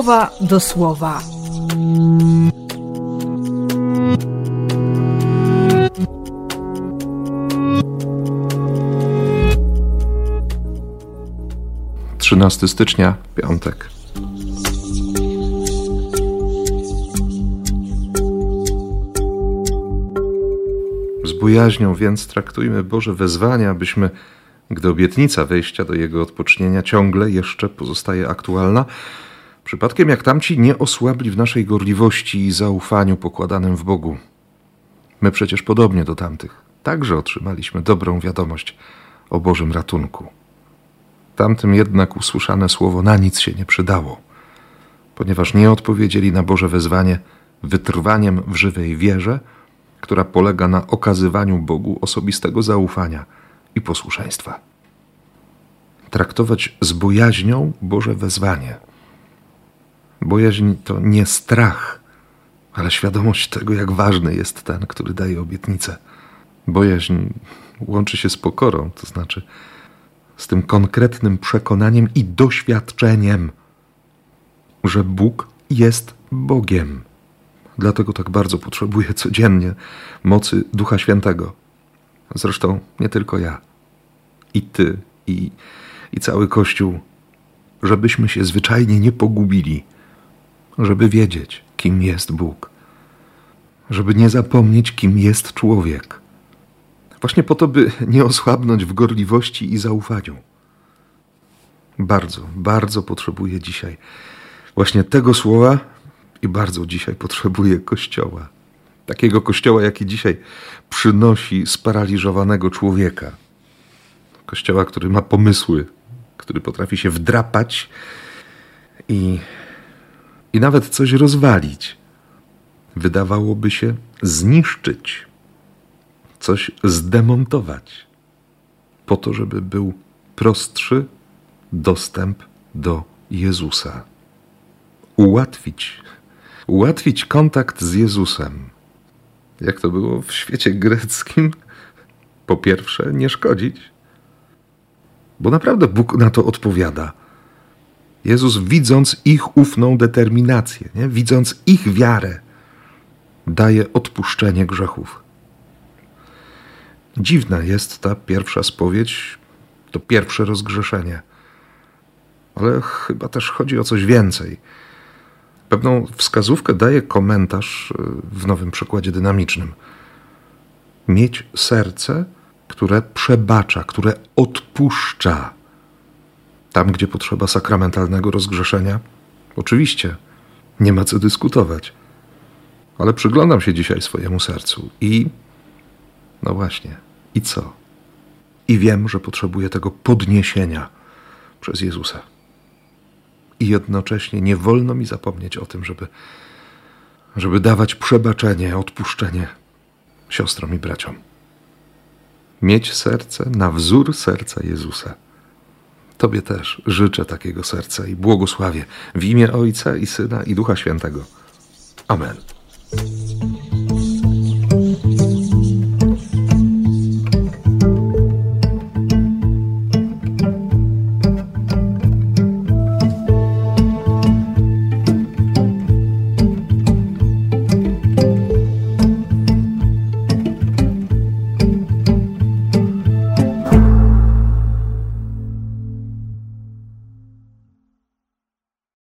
słowa do słowa. Trzynasty stycznia, piątek. Z bojaźnią więc traktujmy Boże wezwania, abyśmy, gdy obietnica wejścia do Jego odpocznienia ciągle jeszcze pozostaje aktualna, przypadkiem jak tamci nie osłabli w naszej gorliwości i zaufaniu pokładanym w Bogu. My przecież podobnie do tamtych także otrzymaliśmy dobrą wiadomość o Bożym ratunku. Tamtym jednak usłyszane słowo na nic się nie przydało, ponieważ nie odpowiedzieli na Boże wezwanie wytrwaniem w żywej wierze, która polega na okazywaniu Bogu osobistego zaufania i posłuszeństwa. Traktować z bojaźnią Boże wezwanie. Bojaźń to nie strach, ale świadomość tego, jak ważny jest ten, który daje obietnicę. Bojaźń łączy się z pokorą, to znaczy z tym konkretnym przekonaniem i doświadczeniem, że Bóg jest Bogiem. Dlatego tak bardzo potrzebuję codziennie mocy Ducha Świętego. Zresztą nie tylko ja, i ty, i, i cały Kościół, żebyśmy się zwyczajnie nie pogubili, żeby wiedzieć, kim jest Bóg, żeby nie zapomnieć, kim jest człowiek. Właśnie po to, by nie osłabnąć w gorliwości i zaufaniu. Bardzo, bardzo potrzebuję dzisiaj właśnie tego słowa i bardzo dzisiaj potrzebuję kościoła. Takiego kościoła, jaki dzisiaj przynosi sparaliżowanego człowieka. Kościoła, który ma pomysły, który potrafi się wdrapać i, i nawet coś rozwalić. Wydawałoby się zniszczyć coś zdemontować, po to, żeby był prostszy dostęp do Jezusa. Ułatwić, ułatwić kontakt z Jezusem. Jak to było w świecie greckim? Po pierwsze, nie szkodzić, bo naprawdę Bóg na to odpowiada. Jezus, widząc ich ufną determinację, nie? widząc ich wiarę, daje odpuszczenie grzechów. Dziwna jest ta pierwsza spowiedź, to pierwsze rozgrzeszenie. Ale chyba też chodzi o coś więcej. Pewną wskazówkę daje komentarz y, w nowym przekładzie dynamicznym. Mieć serce, które przebacza, które odpuszcza. Tam, gdzie potrzeba sakramentalnego rozgrzeszenia, oczywiście nie ma co dyskutować. Ale przyglądam się dzisiaj swojemu sercu i no właśnie. I co? I wiem, że potrzebuję tego podniesienia przez Jezusa. I jednocześnie nie wolno mi zapomnieć o tym, żeby, żeby dawać przebaczenie, odpuszczenie siostrom i braciom. Mieć serce na wzór serca Jezusa. Tobie też życzę takiego serca i błogosławię w imię Ojca i Syna i Ducha Świętego. Amen.